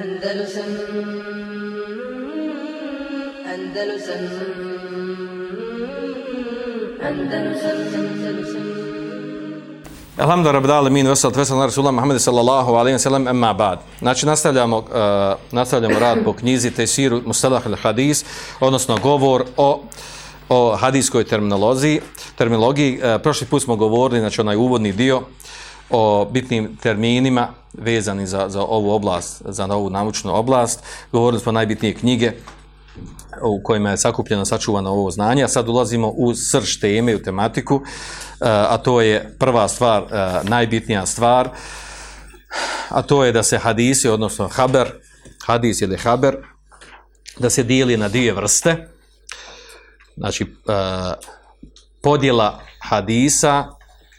Andalusam Andalusam Andalusam Andalusam Alhamdulillah rabbil alamin ve salatu ala selam Rasulullah Muhammed sallallahu alaihi wa sallam, emma ba'd. Znači nastavljamo uh, nastavljamo rad po knjizi Tefsir Mustalah al-Hadis, odnosno govor o o hadijskoj terminologiji. terminologiji. Uh, prošli put smo govorili znači onaj uvodni dio o bitnim terminima vezani za, za ovu oblast, za ovu naučnu oblast. Govorili smo najbitnije knjige u kojima je sakupljeno, sačuvano ovo znanje, a sad ulazimo u srž teme, u tematiku, e, a to je prva stvar, e, najbitnija stvar, a to je da se hadisi, odnosno haber, hadis ili haber, da se dijeli na dvije vrste. Znači, e, podjela hadisa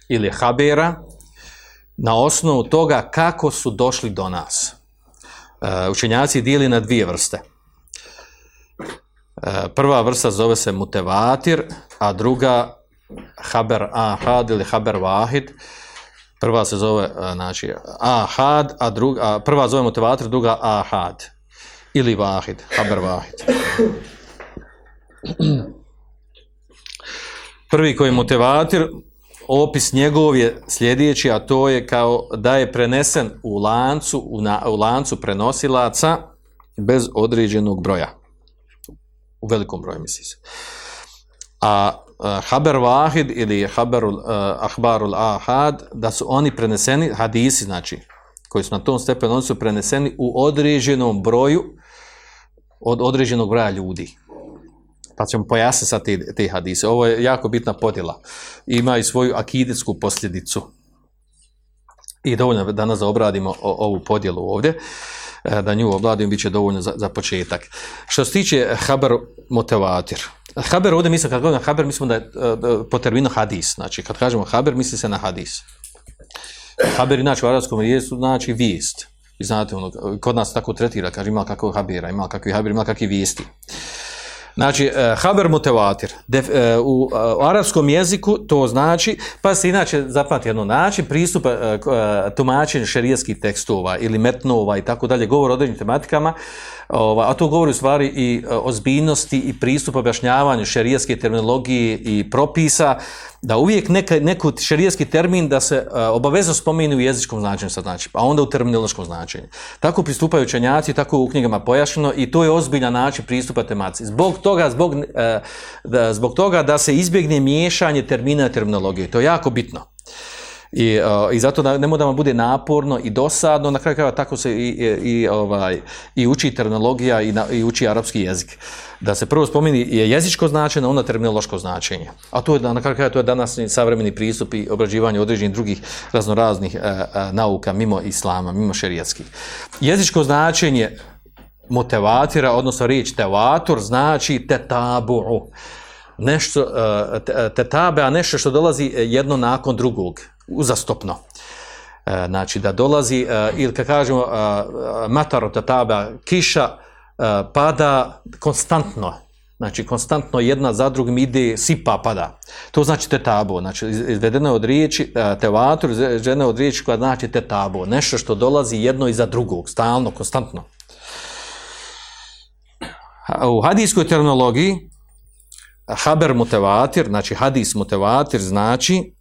ili habera na osnovu toga kako su došli do nas. E, učenjaci dijeli na dvije vrste. E, prva vrsta zove se mutevatir, a druga haber ahad ili haber vahid. Prva se zove e, znači, ahad, a, druga, prva zove mutevatir, druga ahad. Ili vahid, haber vahid. Prvi koji je mutevatir, opis njegov je sljedeći, a to je kao da je prenesen u lancu, u, lancu prenosilaca bez određenog broja. U velikom broju misli se. A Haber Vahid ili Haberul, uh, Ahbarul Ahad, da su oni preneseni, hadisi znači, koji su na tom stepenu, oni su preneseni u određenom broju od određenog broja ljudi pa ćemo pojasniti sad te, te hadise. Ovo je jako bitna podjela. Ima i svoju akidetsku posljedicu. I dovoljno danas da obradimo ovu podjelu ovdje, e, da nju obladimo, bit će dovoljno za, za početak. Što se tiče Haber motivatir. Haber ovdje mislim, kad govorimo Haber, mislimo da je e, e, po terminu hadis. Znači, kad kažemo Haber, misli se na hadis. Haber inače u arabskom znači vijest. I znate, ono, kod nas tako tretira, kaže ima kakvog Habira ima kakvi Haber, ima kakvi vijesti. Znači, e, haber mutevatir. E, e, u arapskom jeziku to znači, pa se inače zapamati jedno način, pristup tumačenju šerijskih tekstova ili metnova i tako dalje, govor o određenim tematikama, ova, a to govori u stvari i e, ozbiljnosti i pristupu objašnjavanju šerijetske terminologije i propisa, da uvijek neka, neku termin da se e, obavezno spomeni u jezičkom značenju sad znači, a onda u terminološkom značenju. Tako pristupaju učenjaci, tako u knjigama pojašnjeno i to je ozbiljan način pristupa temaciji. Zbog toga, zbog, e, da, zbog toga da se izbjegne miješanje termina i terminologije. To je jako bitno. I, e, i zato da, ne da vam bude naporno i dosadno, na kraju krajeva tako se i, i, ovaj, i uči terminologija i, i uči arapski jezik. Da se prvo spomeni je jezičko značenje, onda terminološko značenje. A to je na kraju krajeva to je danas savremeni pristup i obrađivanje određenih drugih raznoraznih e, e, nauka mimo islama, mimo šerijatskih. Jezičko značenje motivatira, odnosno riječ tevator, znači tetabu'u. Nešto, tetabe, a nešto što dolazi jedno nakon drugog uzastopno. E, znači da dolazi, e, ili kad kažemo e, mataro tataba, kiša pada konstantno, Znači, konstantno jedna za drugim ide, sipa, pada. To znači tetabo, znači izvedeno je od riječi, tevatur izvedeno od riječi koja znači tetabo, nešto što dolazi jedno iza drugog, stalno, konstantno. U hadijskoj terminologiji, haber mutevatir, znači hadis mutevatir, znači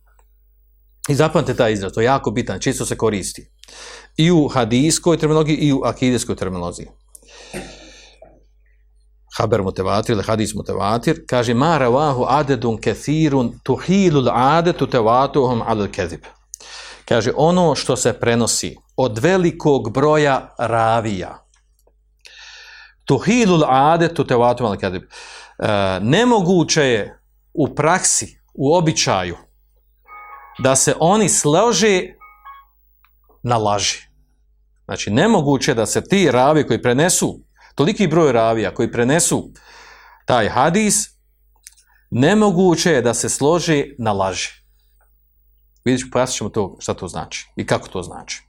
i zapamte taj izraz, to je jako bitan, čisto se koristi. I u hadijskoj terminologiji i u akidijskoj terminologiji. Haber mutevatir ili hadis mutevatir, kaže ma ravahu adedun kethirun tuhilul adetu tevatuhum Adel kezib. Kaže ono što se prenosi od velikog broja ravija. Tuhilul adetu tevatuhum al kezib. E, nemoguće je u praksi, u običaju, da se oni složi na laži. Znači, nemoguće da se ti ravi koji prenesu, toliki broj ravija koji prenesu taj hadis, nemoguće je da se složi na laži. Vidjet ćemo, pojasnit ćemo to šta to znači i kako to znači.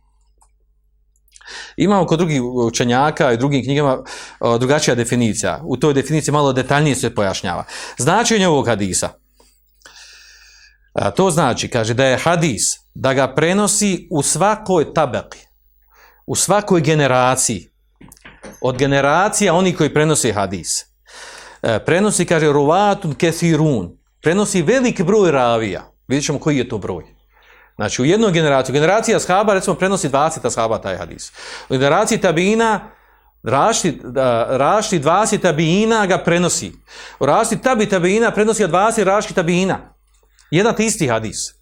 Imamo kod drugih učenjaka i drugim knjigama uh, drugačija definicija. U toj definiciji malo detaljnije se pojašnjava. Značenje ovog hadisa – a to znači, kaže, da je hadis, da ga prenosi u svakoj tabaki, u svakoj generaciji, od generacija oni koji prenosi hadis. E, prenosi, kaže, ruvatun kethirun, prenosi velik broj ravija. Vidjet ćemo koji je to broj. Znači, u jednoj generaciji, generacija shaba, recimo, prenosi 20 shaba taj hadis. U generaciji tabina, Rašti, rašti 20 tabijina ga prenosi. U rašti tabi tabijina prenosi 20 raški tabijina. Jedan te isti hadis.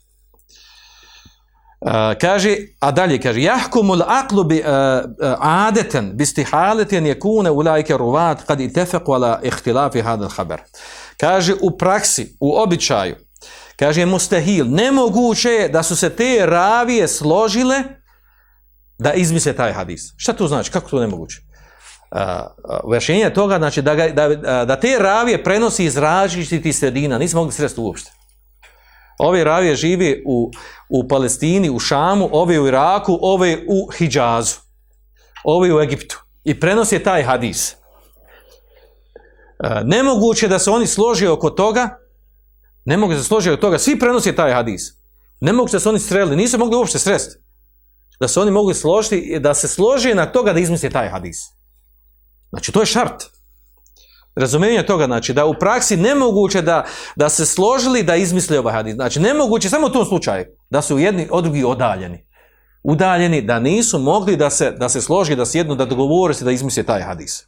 Uh, kaže, a dalje kaže, jahkumul aklu bi uh, uh adeten, haleten je kune ulajke ruvat kad i tefeku ihtilafi hadel haber. Kaže, u praksi, u običaju, kaže, mustahil, nemoguće je da su se te ravije složile da izmisle taj hadis. Šta to znači? Kako to nemoguće? Vršenje uh, toga, znači, da, da, da te ravije prenosi iz različitih sredina, nismo mogli sredstvo uopšte. Ove ravije žive u, u Palestini, u Šamu, ove u Iraku, ove u Hidžazu, ove u Egiptu. I prenosi taj hadis. E, nemoguće da se oni složi oko toga, ne mogu se složiti oko toga, svi prenosi taj hadis. Ne mogu da se oni streli, nisu mogli uopšte sresti. Da se oni mogli složiti, da se složi na toga da izmisli taj hadis. Znači, to je šart. Razumijenje toga znači da u praksi nemoguće da, da se složili da izmisle ovaj hadis. Znači nemoguće samo u tom slučaju da su jedni od drugi odaljeni. Udaljeni da nisu mogli da se, da se složi, da sjednu, da dogovore se da izmisle taj hadis.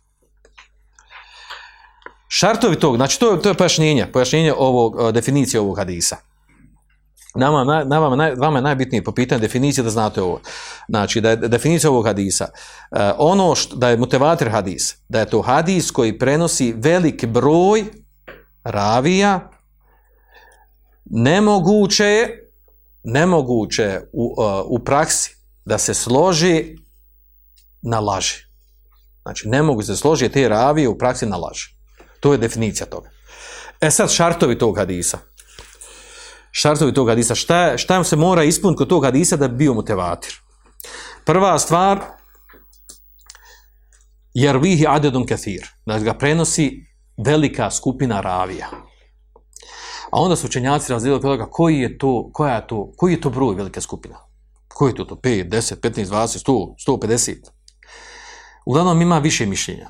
Šartovi tog, znači to, to je pojašnjenje, pojašnjenje ovog, eh, definicije ovog hadisa vama je najbitnije po pitanju definicije da znate ovo. Znači, da je definicija ovog hadisa. Eh, ono što, da je motivator hadis, da je to hadis koji prenosi velik broj ravija, nemoguće je, nemoguće u, eh, u praksi da se složi na laži. Znači, ne mogu se složiti te ravije u praksi na laži. To je definicija toga. E sad, šartovi tog hadisa – šartovi tog hadisa. Šta, šta se mora ispuniti kod tog hadisa da bi bio mutevatir? Prva stvar, jer vihi adedun kathir, da ga prenosi velika skupina ravija. A onda su učenjaci razdijeli toga koji je to, koja je to, koji je to broj velike skupina. Koji je to to? 5, 10, 15, 20, 100, 150. Uglavnom ima više mišljenja.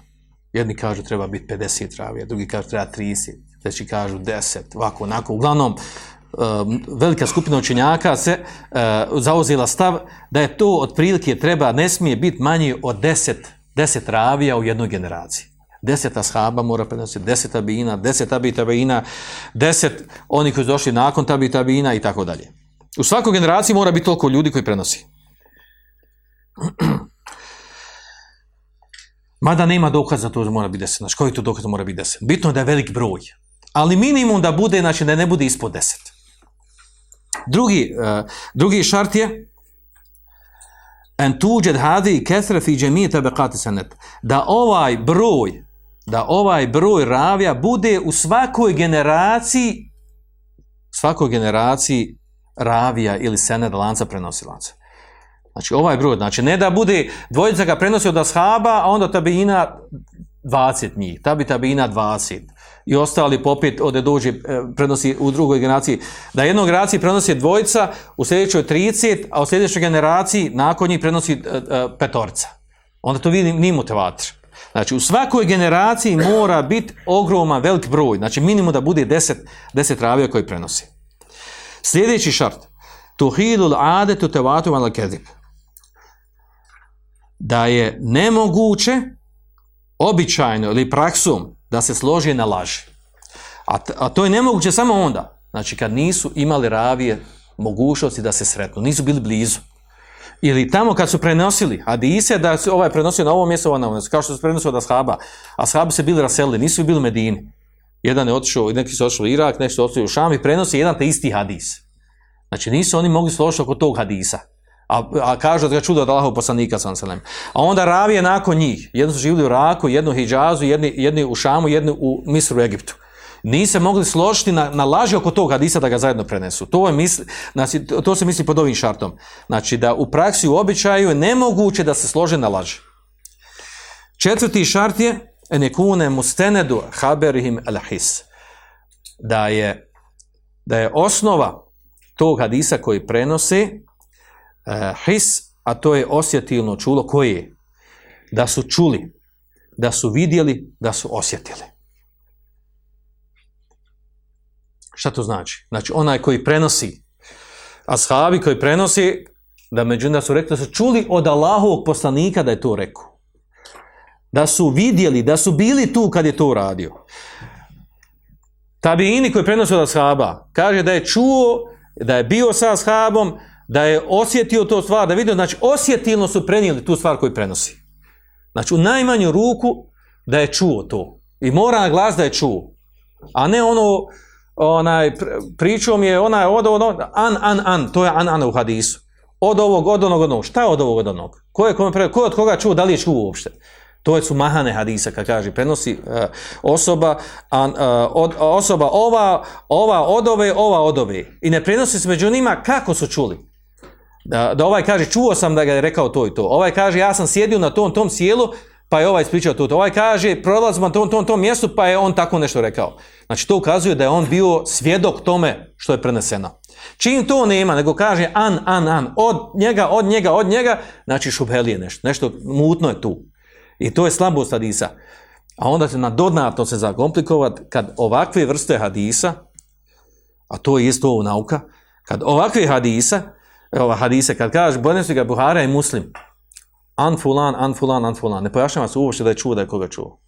Jedni kažu treba biti 50 ravija, drugi kažu treba 30, treći kažu 10, ovako, onako. Uglavnom, velika skupina učenjaka se e, zauzela stav da je to otprilike treba, ne smije biti manji od deset, deset ravija u jednoj generaciji. Deset ashaba mora prenositi, deset tabina, deset tabi tabina, deset oni koji su došli nakon tabi bina i tako dalje. U svakoj generaciji mora biti toliko ljudi koji prenosi. Mada nema dokaza da to mora biti deset. Znači, koji to dokaz mora biti deset? Bitno je da je velik broj. Ali minimum da bude, znači da ne bude ispod deset. Drugi, uh, drugi šart je en hadi kesre fi džemije Da ovaj broj, da ovaj broj ravija bude u svakoj generaciji svakoj generaciji ravija ili sened lanca lanca Znači ovaj broj, znači ne da bude dvojica ga prenosi od ashaba, a onda tabina 20 njih, tabi tabina 20 i ostali popet ode duži e, prenosi u drugoj generaciji. Da jednoj generaciji prenosi dvojica, u sljedećoj 30, a u sljedećoj generaciji nakon njih prenosi e, e, petorca. Onda to vidim ni motivator. Znači, u svakoj generaciji mora biti ogroman velik broj. Znači, minimum da bude 10, 10 ravija koji prenosi. Sljedeći šart. Tuhidul ade tu al kedib. Da je nemoguće običajno ili praksom da se složi na laži. A, a to je nemoguće samo onda, znači kad nisu imali ravije mogućnosti da se sretnu, nisu bili blizu. Ili tamo kad su prenosili hadise, da se ovaj prenosio na ovo mjesto, ovaj na ovo mjesto, kao što su prenosili od ashaba. Ashabi se bili raselili, nisu bili u Medini. Jedan je otišao, neki su otišli u Irak, neki su otišli u Šam i prenosi jedan te isti hadis. Znači nisu oni mogli složiti oko tog hadisa a, kažu da ga čudo od Allahov poslanika sallallahu A onda ravije nakon njih, jedno su živjeli u Raku, jedno u Hidžazu, jedni, u Šamu, jedni u Misru Egiptu. Nisu mogli složiti na, na laži oko tog hadisa da ga zajedno prenesu. To, je misli, znači, to se misli pod ovim šartom. Znači da u praksi, u običaju je nemoguće da se slože na laži. Četvrti šart je enekune mustenedu haberihim alhis. Da je, da je osnova tog hadisa koji prenosi E, his, a to je osjetilno čulo koje je da su čuli, da su vidjeli, da su osjetili. Šta to znači? Znači onaj koji prenosi, ashabi koji prenosi, da među da su rekli da su čuli od Allahovog poslanika da je to rekao. Da su vidjeli, da su bili tu kad je to uradio. Tabiini koji prenosi od ashaba, kaže da je čuo, da je bio sa ashabom, da je osjetio to stvar, da vidio, znači osjetilno su prenijeli tu stvar koju prenosi. Znači u najmanju ruku da je čuo to. I mora na glas da je čuo. A ne ono, onaj, pričom je onaj od ono, an, an, an, to je an, an u hadisu. Od ovog, od onog, od onog. Šta je od ovog, od onog? Ko je, kome, ko je od koga čuo, da li je čuo uopšte? To su mahane hadisa, kad kaže, prenosi e, osoba, e, osoba ova, ova od ove, ova od ove. I ne prenosi se među njima kako su čuli. Da, da ovaj kaže, čuo sam da ga je rekao to i to. Ovaj kaže, ja sam sjedio na tom tom sjelu, pa je ovaj ispričao to. Ovaj kaže, prolazim na tom, tom, tom mjestu, pa je on tako nešto rekao. Znači, to ukazuje da je on bio svjedok tome što je preneseno. Čim to nema, nego kaže an, an, an, od njega, od njega, od njega, znači je nešto, nešto mutno je tu. I to je slabost hadisa. A onda se dodatno se zakomplikovati kad ovakve vrste hadisa, a to je isto ovo nauka, kad ovakve hadisa, ova hadise, kad kažeš, bonesi ga Buhara i Muslim, an fulan, an fulan, an fulan, ne pojašnjava se uopće da je čuo da je koga čuo.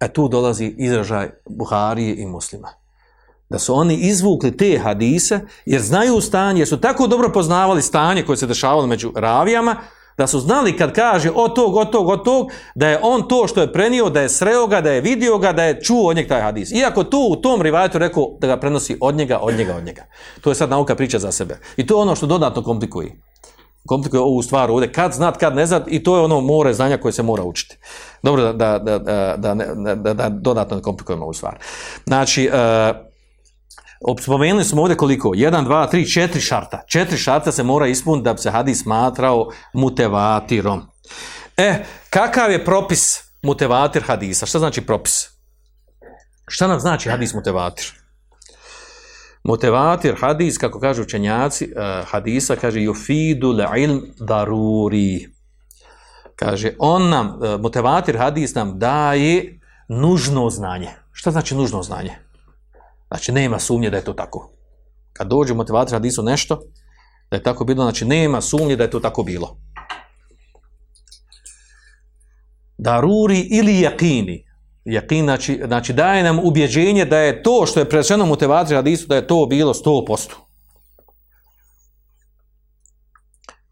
E tu dolazi izražaj Buharije i Muslima. Da su oni izvukli te hadise, jer znaju stanje, jer su tako dobro poznavali stanje koje se dešavalo među ravijama, da su znali kad kaže od tog, od tog, od tog, da je on to što je prenio, da je sreo ga, da je vidio ga, da je čuo od njega taj hadis. Iako tu u tom rivajetu rekao da ga prenosi od njega, od njega, od njega. To je sad nauka priča za sebe. I to je ono što dodatno komplikuje. Komplikuje ovu stvar ovdje. Kad znat, kad ne znat i to je ono more znanja koje se mora učiti. Dobro da, da, da, da dodatno komplikujemo ovu stvar. Znači, e, Spomenuli smo ovdje koliko? 1, 2, tri, četiri šarta. Četiri šarta se mora ispuniti da bi se hadis smatrao mutevatirom. E, kakav je propis mutevatir hadisa? Šta znači propis? Šta nam znači hadis mutevatir? Mutevatir hadis, kako kažu učenjaci e, hadisa, kaže jufidu le ilm daruri. Kaže, on nam, e, motivatir hadis nam daje nužno znanje. Šta znači nužno znanje? Znači, nema sumnje da je to tako. Kad dođe motivator hadisu nešto, da je tako bilo, znači nema sumnje da je to tako bilo. Daruri ili jakini. Jakin, znači, znači, daje nam ubjeđenje da je to što je prešeno motivator hadisu, da je to bilo 100%.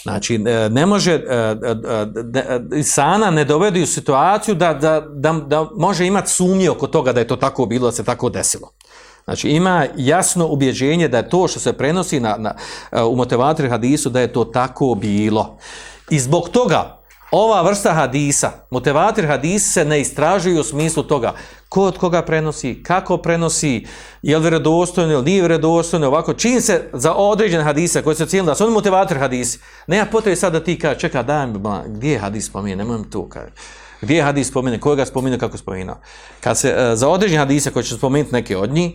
Znači, e, ne može, e, e, sana ne dovedi u situaciju da, da, da, da može imati sumnje oko toga da je to tako bilo, da se tako desilo. Znači ima jasno ubjeđenje da je to što se prenosi na, na, e, u motivator hadisu da je to tako bilo. I zbog toga ova vrsta hadisa, motivator hadisa se ne istražuju u smislu toga ko od koga prenosi, kako prenosi, je li vredostojno ili nije vredostojno, ovako, čim se za određene hadise koji se cijeli da su oni motivator hadisi, nema potrebe sad da ti kaže, čeka, daj mi, gdje je hadis spominje, nemoj mi to kaže. Gdje je hadis spomene, koga spominje kako spomenuo. Kad se, e, za određene hadise koje će spomenuti neke od njih,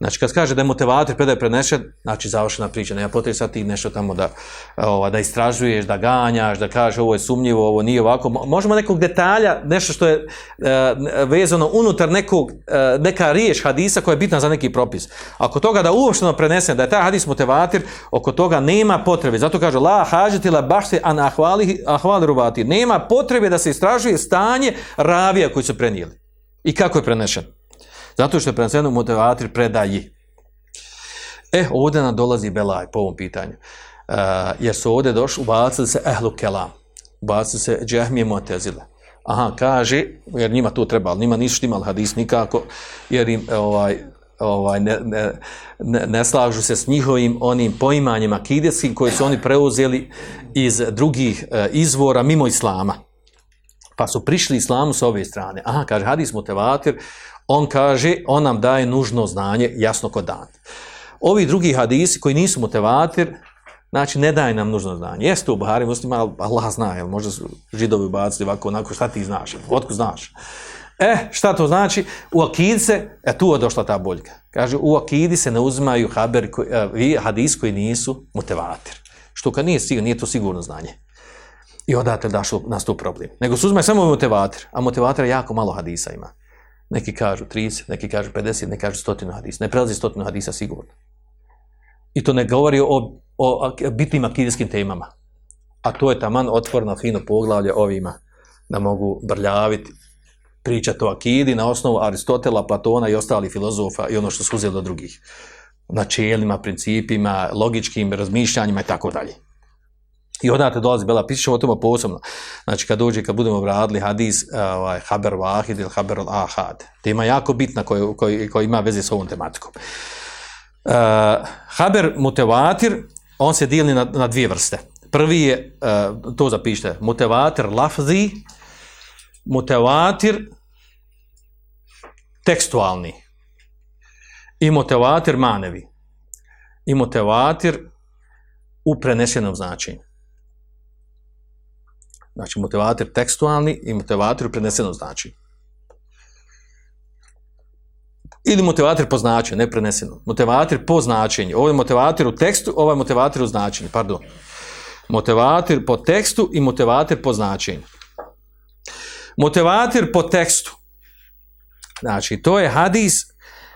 Znači, kad kaže da je motivator predaje prenesen, znači završena priča, nema potrebe sad ti nešto tamo da, ova, da istražuješ, da ganjaš, da kaže ovo je sumnjivo, ovo nije ovako. Možemo nekog detalja, nešto što je e, vezano unutar nekog, e, neka riješ hadisa koja je bitna za neki propis. Ako toga da uopšteno prenesem da je taj hadis motivator, oko toga nema potrebe. Zato kaže, la hađeti la se an ahvali, ahvali rubati. Nema potrebe da se istražuje stanje ravija koji su prenijeli. I kako je prenešen? Zato što je svemu motivatir predaji. E, ovdje nam dolazi Belaj po ovom pitanju. E, jer su ovdje došli, ubacili se ehlu kelam. Ubacili se džehmi motezile. Aha, kaže, jer njima to treba, ali njima nisu štimali hadis nikako, jer im e, ovaj, ovaj, ne, ne, ne, ne, slažu se s njihovim onim poimanjima kidetskim koje su oni preuzeli iz drugih e, izvora mimo islama. Pa su prišli islamu s ove strane. Aha, kaže, hadis motivatir on kaže, on nam daje nužno znanje, jasno kod dan. Ovi drugi hadisi koji nisu motivatir, znači ne daje nam nužno znanje. Jeste u Bahari muslim, ali Allah zna, jel, možda su židovi bacili ovako, onako, šta ti znaš, otko znaš. E, šta to znači? U Akidice, se, e tu je došla ta boljka. Kaže, u akidi se ne uzimaju haber, koji, e, hadis koji nisu motivatir. Što kad nije, sigurno, nije to sigurno znanje. I odatelj daš nas tu problem. Nego se uzme samo motivator, a motivatora jako malo hadisa ima. Neki kažu 30, neki kažu 50, neki kažu 100 hadisa. Ne prelazi 100 hadisa sigurno. I to ne govori o, o bitnim akidijskim temama. A to je taman otvorno fino poglavlje ovima da mogu brljaviti, pričati o akidi na osnovu Aristotela, Platona i ostalih filozofa i ono što su uzeli od drugih. Načelima, principima, logičkim razmišljanjima i tako dalje. I odate dolazi Bela piše o tome posebno. Znači, kad dođe, kad budemo radili hadis, e, ovaj, haber vahid ili haber ahad. Tema jako bitna koja, koja, koja ima veze s ovom tematikom. E, haber mutevatir, on se dijeli na, na dvije vrste. Prvi je, e, to zapišite, mutevatir lafzi, mutevatir tekstualni i mutevatir manevi i mutevatir u prenesenom značenju. Znači, motivator tekstualni i motivator u prenesenom znači. Ili motivator po značenju, ne preneseno. Motivator po značenju. Ovo je motivator u tekstu, ovo je motivator u značenju, pardon. Motivator po tekstu i motivator po značenju. Motivator po tekstu. Znači, to je hadis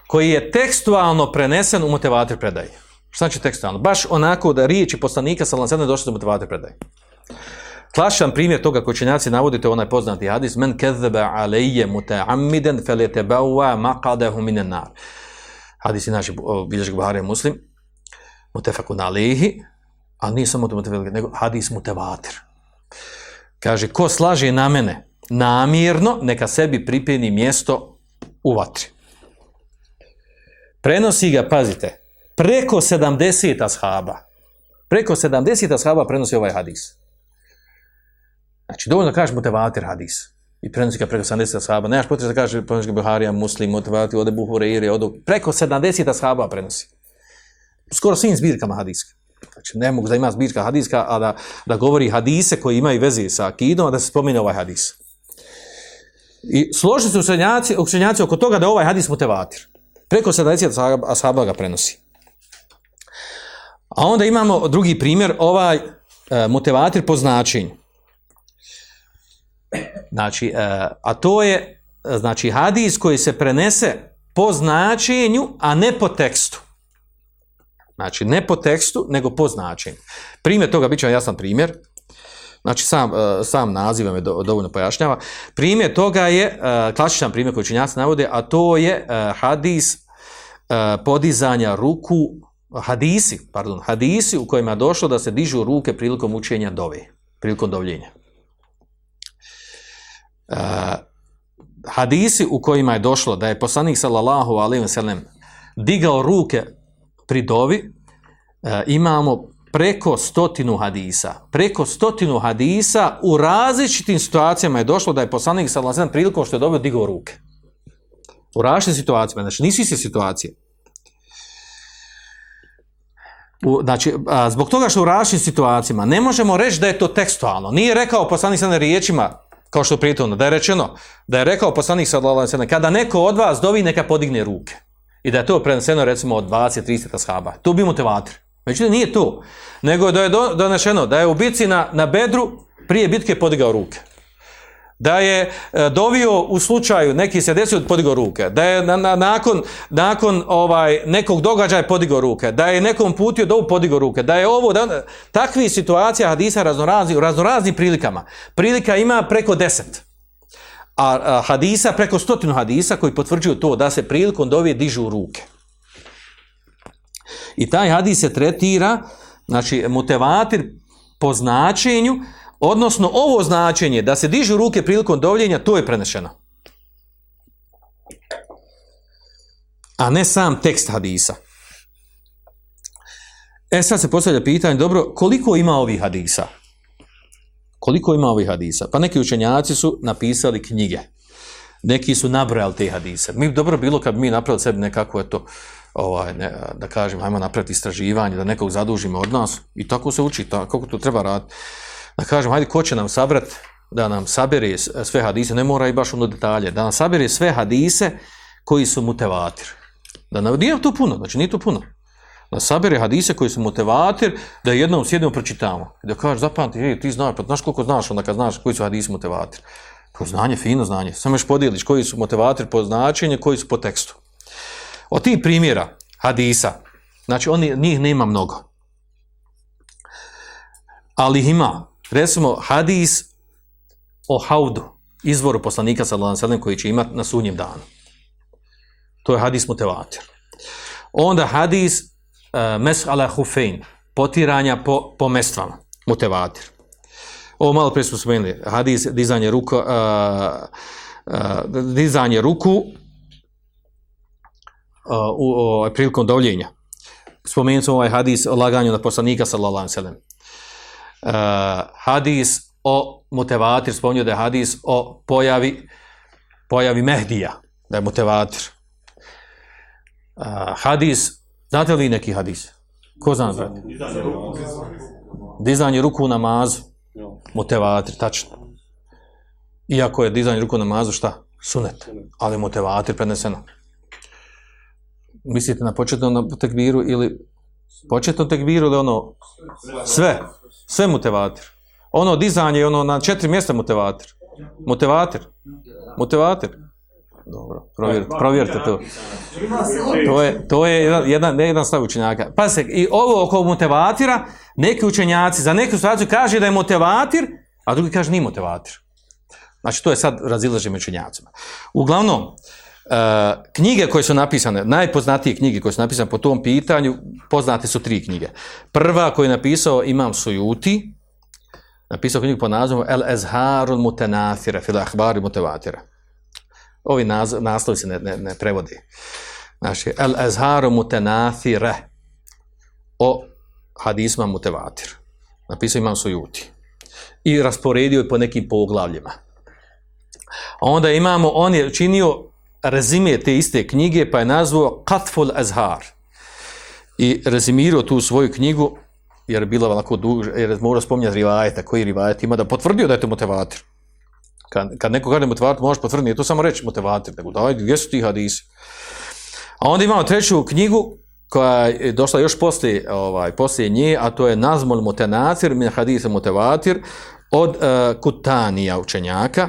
koji je tekstualno prenesen u motivator predaje. Šta znači tekstualno? Baš onako da riječi poslanika sa lancene došle do motivator predaje. Klasičan primjer toga koji činjaci navodite, onaj poznati hadis, men kezeba alejje muta'ammiden feletebawa maqadahu minen nar. Hadis je naši bilježeg je muslim, mutefakun alejhi a nije samo to nego hadis mutevatir. Kaže, ko slaže na mene namjerno, neka sebi pripjeni mjesto u vatri. Prenosi ga, pazite, preko 70 ashaba. Preko 70 ashaba prenosi ovaj hadis. Znači, dovoljno kažeš motivator hadis i prenosi ga preko 70 ashaba. Nemaš potrebe da kaže prenosi Buharija, Muslim, motivator, ode Buhureire, ode... Preko 70 ashaba prenosi. Skoro svim zbirkama hadiska. Znači, ne mogu da ima zbirka hadiska, a da, da govori hadise koji imaju veze sa akidom, a da se spomine ovaj hadis. I složili su učenjaci, učenjaci oko toga da ovaj hadis motivator. Preko 70 ashaba ga prenosi. A onda imamo drugi primjer, ovaj e, po značenju. Znači, e, a to je e, znači hadis koji se prenese po značenju, a ne po tekstu. Znači, ne po tekstu, nego po značenju. Primjer toga, bit će vam jasan primjer. Znači, sam, e, sam naziv je dovoljno pojašnjava. Primjer toga je, klasičan primjer koji činjaci navode, a to je hadis podizanja ruku, hadisi, pardon, hadisi u kojima je došlo da se dižu ruke prilikom učenja dove, prilikom dovljenja. Eh, hadisi u kojima je došlo da je poslanik sallallahu alejhi ve sellem digao ruke pri dovi, eh, imamo preko stotinu hadisa. Preko stotinu hadisa u različitim situacijama je došlo da je poslanik sallallahu alejhi ve prilikom što je dobio digao ruke. U različitim situacijama, znači nisu iste situacije. U, znači, zbog toga što u različitim situacijama ne možemo reći da je to tekstualno. Nije rekao poslanik sa riječima kao što prije ono, da je rečeno, da je rekao poslanik sallallahu alejhi kada neko od vas dovi neka podigne ruke. I da je to preneseno recimo od 20 30 ashaba. Tu bi mu te Međutim nije to, nego je donešeno da je u bitci na, na Bedru prije bitke podigao ruke da je e, dovio u slučaju, neki se desio podigo ruke, da je na, nakon, nakon ovaj, nekog događaja podigo ruke, da je nekom putio dovu podigo ruke, da je ovo, da, takvi situacija hadisa raznorazni, u raznoraznim prilikama. Prilika ima preko deset. A, hadisa, preko stotinu hadisa koji potvrđuju to da se prilikom dovije, dižu ruke. I taj hadis se tretira, znači mutevatir po značenju, Odnosno, ovo značenje da se dižu ruke prilikom dovljenja, to je prenešeno. A ne sam tekst hadisa. E sad se postavlja pitanje, dobro, koliko ima ovih hadisa? Koliko ima ovih hadisa? Pa neki učenjaci su napisali knjige. Neki su nabrojali te hadise. Mi dobro bilo kad bi mi napravili sebi nekako, eto, ovaj, da kažem, ajmo napraviti istraživanje, da nekog zadužimo od nas. I tako se uči, tako to treba raditi da kažem, hajde, ko će nam sabrat, da nam sabere sve hadise, ne mora i baš ono detalje, da nam sabere sve hadise koji su mutevatir. Da nam, nije to puno, znači nije to puno. Da sabere hadise koji su mutevatir, da jednom sjednemo, pročitamo. Da kažeš, zapamti, je ti znaš, pa znaš koliko znaš onda kad znaš koji su hadisi mutevatir. To znanje, fino znanje. Samo još podijeliš koji su motivatori po značenju, koji su po tekstu. Od tih primjera hadisa, znači oni, njih nema mnogo. Ali ih ima. Recimo, hadis o haudu, izvoru poslanika sallallahu alejhi koji će imati na sunjem danu. To je hadis mutevatir. Onda hadis uh, e, ala hufein, potiranja po, po mestvama, Ovo malo prije smo spomenuli, hadis dizanje ruku, e, e, dizanje ruku u, prilikom dovljenja. Spomenuli smo ovaj hadis o laganju na poslanika sallallahu alejhi Eh, hadis o mutevatir, spomnio da je hadis o pojavi, pojavi Mehdija, da je mutevatir. Eh, hadis, znate li neki hadis? Ko zna znate? Dizanje ruku na mazu Mutevatir, tačno. Iako je dizanje ruku na mazu šta? Sunet. Ali mutevatir preneseno. Mislite na početnom tekbiru ili početnom tekbiru ili ono sve? Sve motivator. Ono dizanje, ono na četiri mjesta motivator. Motivator. Motivator. Dobro, provjerite, to. To je, to je jedan, stav učenjaka. Pa i ovo oko motivatira, neki učenjaci za neku situaciju kaže da je motivatir, a drugi kaže nije motivatir. Znači, to je sad razilaženje učenjacima. Uglavnom, Eh, knjige koje su napisane, najpoznatije knjige koje su napisane po tom pitanju, poznate su tri knjige. Prva koju je napisao Imam Sujuti, napisao knjigu po nazivom El Ezharul Mutenafira, fil Ahbari Mutevatira. Ovi naslovi se ne, ne, prevodi. Znači, El Ezharul o hadisma Mutevatir. Napisao Imam Sujuti. I rasporedio je po nekim poglavljima. Onda imamo, on je činio rezime te iste knjige pa je nazvao Katful Azhar i rezimirao tu svoju knjigu jer je bila onako duža, jer je morao spominjati rivajeta, koji rivajet ima, da potvrdio da je to motivator. Kad, kad neko kaže motivator, možeš potvrditi, nije to samo reći motivator, nego daj, gdje su ti hadisi? A onda imamo treću knjigu, koja je došla još poslije, ovaj, poslije nje, a to je Nazmol Motenacir min hadisa Motivatir, od eh, Kutanija učenjaka,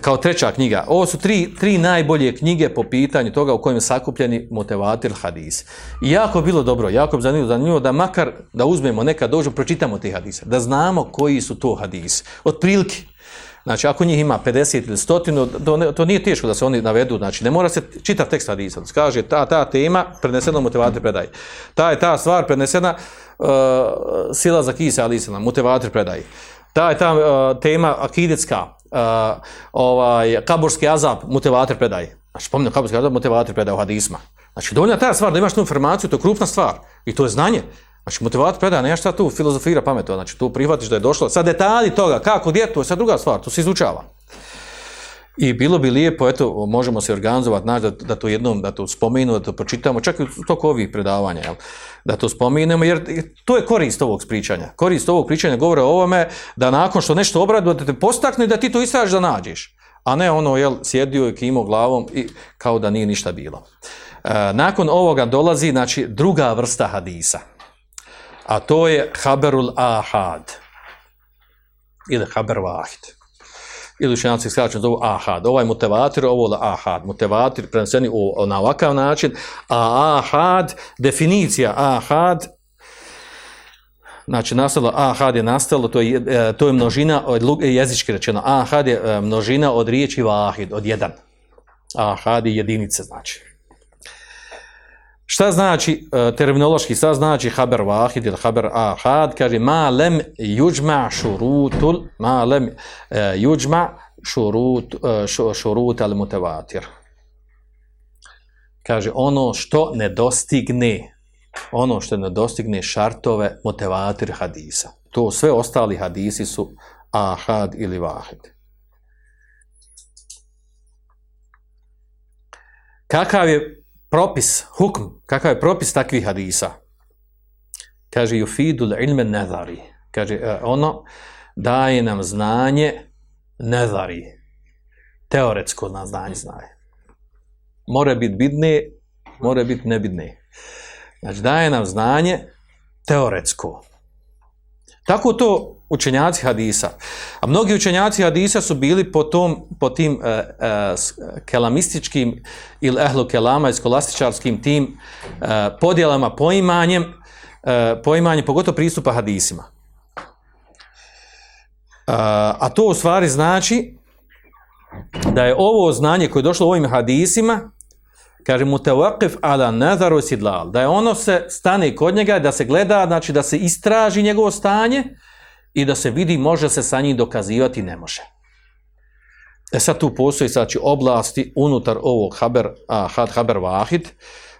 kao treća knjiga. Ovo su tri, tri najbolje knjige po pitanju toga u kojem je sakupljeni motivator hadis. I jako bilo dobro, jako bi zanimljivo, zanimljivo da makar da uzmemo neka dođu, pročitamo te hadise, da znamo koji su to Od Otprilike, Znači, ako njih ima 50 ili 100, to, to nije teško da se oni navedu. Znači, ne mora se čitav tekst hadisa. Kaže, ta, ta tema, prenesena motivator predaje. Ta je ta stvar prenesena uh, sila za kisa, ali motivator predaj. Ta je ta uh, tema akidetska, Uh, ovaj, kaburski azab motivator predaje. Znači, pomnio kaburski azab mutevater predaje u hadisma. Znači, dovoljna ta stvar da imaš tu informaciju, to je krupna stvar i to je znanje. Znači, motivator predaje nešto tu filozofira pametno znači tu prihvatiš da je došlo. Sad detalji toga, kako, gdje, to je sad druga stvar, to se izučava. I bilo bi lijepo, eto, možemo se organizovati, da, da to jednom, da to spomenu, da to pročitamo, čak i u toku ovih predavanja, jel? da to spomenemo, jer to je korist ovog pričanja. Korist ovog pričanja govore o ovome da nakon što nešto obradu, da te postakne da ti to istražiš da nađeš. A ne ono, jel, sjedio je kimo glavom i kao da nije ništa bilo. E, nakon ovoga dolazi, znači, druga vrsta hadisa. A to je haberul ahad. Ili haber vahid ili učenjaci skraćeno zovu ahad. Ovaj motivator, ovo je ahad. Mutevatir preneseni u, na ovakav način, a ahad, definicija ahad, znači nastalo, ahad je nastalo, to je, e, to je množina, od, jezički rečeno, ahad je e, množina od riječi vahid, od jedan. Ahad je jedinica, znači. Šta znači e, terminološki, šta znači haber vahid ili haber ahad? Kaže, ma lem juđma šurutul, ma lem e, juđma šurut, e, šurut al mutevatir. Kaže, ono što ne dostigne, ono što ne dostigne šartove motivatir hadisa. To sve ostali hadisi su ahad ili vahid. Kakav je propis, hukm, kakav je propis takvih hadisa? Kaže, da ilme nezari. Kaže, e, ono daje nam znanje nezari. Teoretsko nam znanje znaje. More biti bidne, mora biti nebidne. Znači, daje nam znanje teoretsko. Tako to učenjaci hadisa. A mnogi učenjaci hadisa su bili po, tom, po tim e, e kelamističkim ili ehlu kelama i skolastičarskim tim e, podjelama, poimanjem, e, poimanjem pogotovo pristupa hadisima. a to u stvari znači da je ovo znanje koje je došlo u ovim hadisima kaže mu ala nazaru sidlal, da je ono se stane kod njega, da se gleda, znači da se istraži njegovo stanje, i da se vidi može se sa njim dokazivati, ne može. E sad tu postoji znači, oblasti unutar ovog haber, ahad, haber vahid,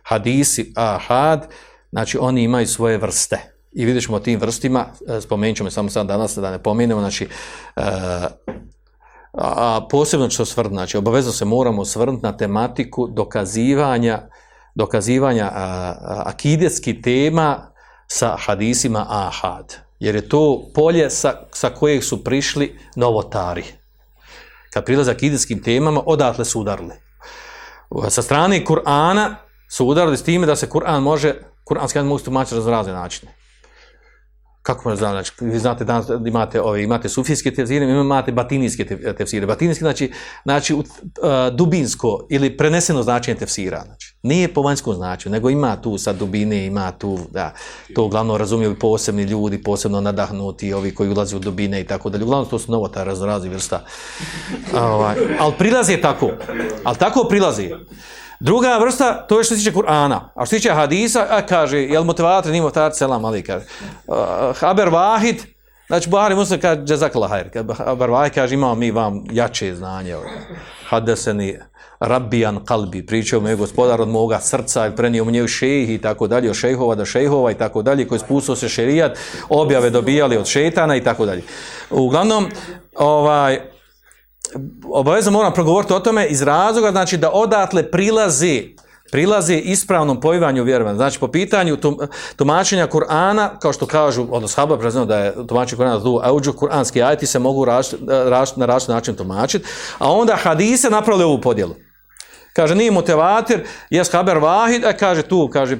hadisi, ahad, znači oni imaju svoje vrste. I vidjet ćemo tim vrstima, e, spomenut ćemo samo sad danas da ne pomenemo, znači, e, a, posebno ću se znači obavezno se moramo osvrnuti na tematiku dokazivanja, dokazivanja a, akidetskih tema sa hadisima ahad jer je to polje sa, sa kojeg su prišli novotari. Kad prilaza k temama, odatle su udarili. Sa strane Kur'ana su udarili s time da se Kur'an može, Kur'anski jedan mogu tumačiti na razne načine kako me znači, vi znate da imate, ove, imate sufijske tefsire, imate batinijske e, tefsire. Batinijski znači, znači e, dubinsko ili preneseno značenje tefsira. Znači, nije po vanjskom značenju, nego ima tu sad dubine, ima tu, da, to uglavnom razumiju posebni ljudi, posebno nadahnuti, ovi koji ulaze u dubine i tako dalje. Uglavnom to su novota ta razrazi vrsta. Uh, ali je tako, ali tako prilazi. Druga vrsta, to je što se tiče Kur'ana. A što se tiče hadisa, a kaže, jel motivator, nije tevatr, selam ali kaže. Uh, Haber Vahid, znači Buhari muslim kaže, džazak hajr. Haber Vahid kaže, imamo mi vam jače znanje. Hadeseni rabijan kalbi, pričao mi je gospodar od moga srca i prenio je u šejih i tako dalje, od šejhova do šejhova i tako dalje, koji spustio se šerijat, objave dobijali od šetana i tako dalje. Uglavnom, ovaj, obavezno moram progovoriti o tome iz razloga, znači da odatle prilazi prilazi ispravnom poivanju vjerovanja. Znači, po pitanju tumačenja Kur'ana, kao što kažu, odnosno Haba prezno da je tumačenje Kur'ana tu, a uđu kur'anski ajti se mogu na različit način tumačiti, a onda hadise napravili ovu podjelu. Kaže, nije motivatir, jes haber vahid, a e, kaže tu, kaže,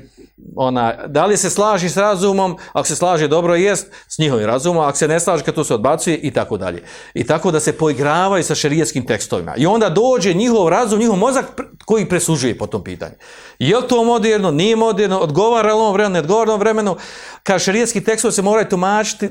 ona, da li se slaži s razumom, ako se slaže dobro jest, s njihovim razumom, ako se ne slaže, kad to se odbacuje i tako dalje. I tako da se poigravaju sa šerijetskim tekstovima. I onda dođe njihov razum, njihov mozak koji presužuje po tom pitanju. Je li to moderno, nije moderno, odgovara li on vremenu, ne odgovara vremenu. Kad šerijetski tekstovi se moraju tumačiti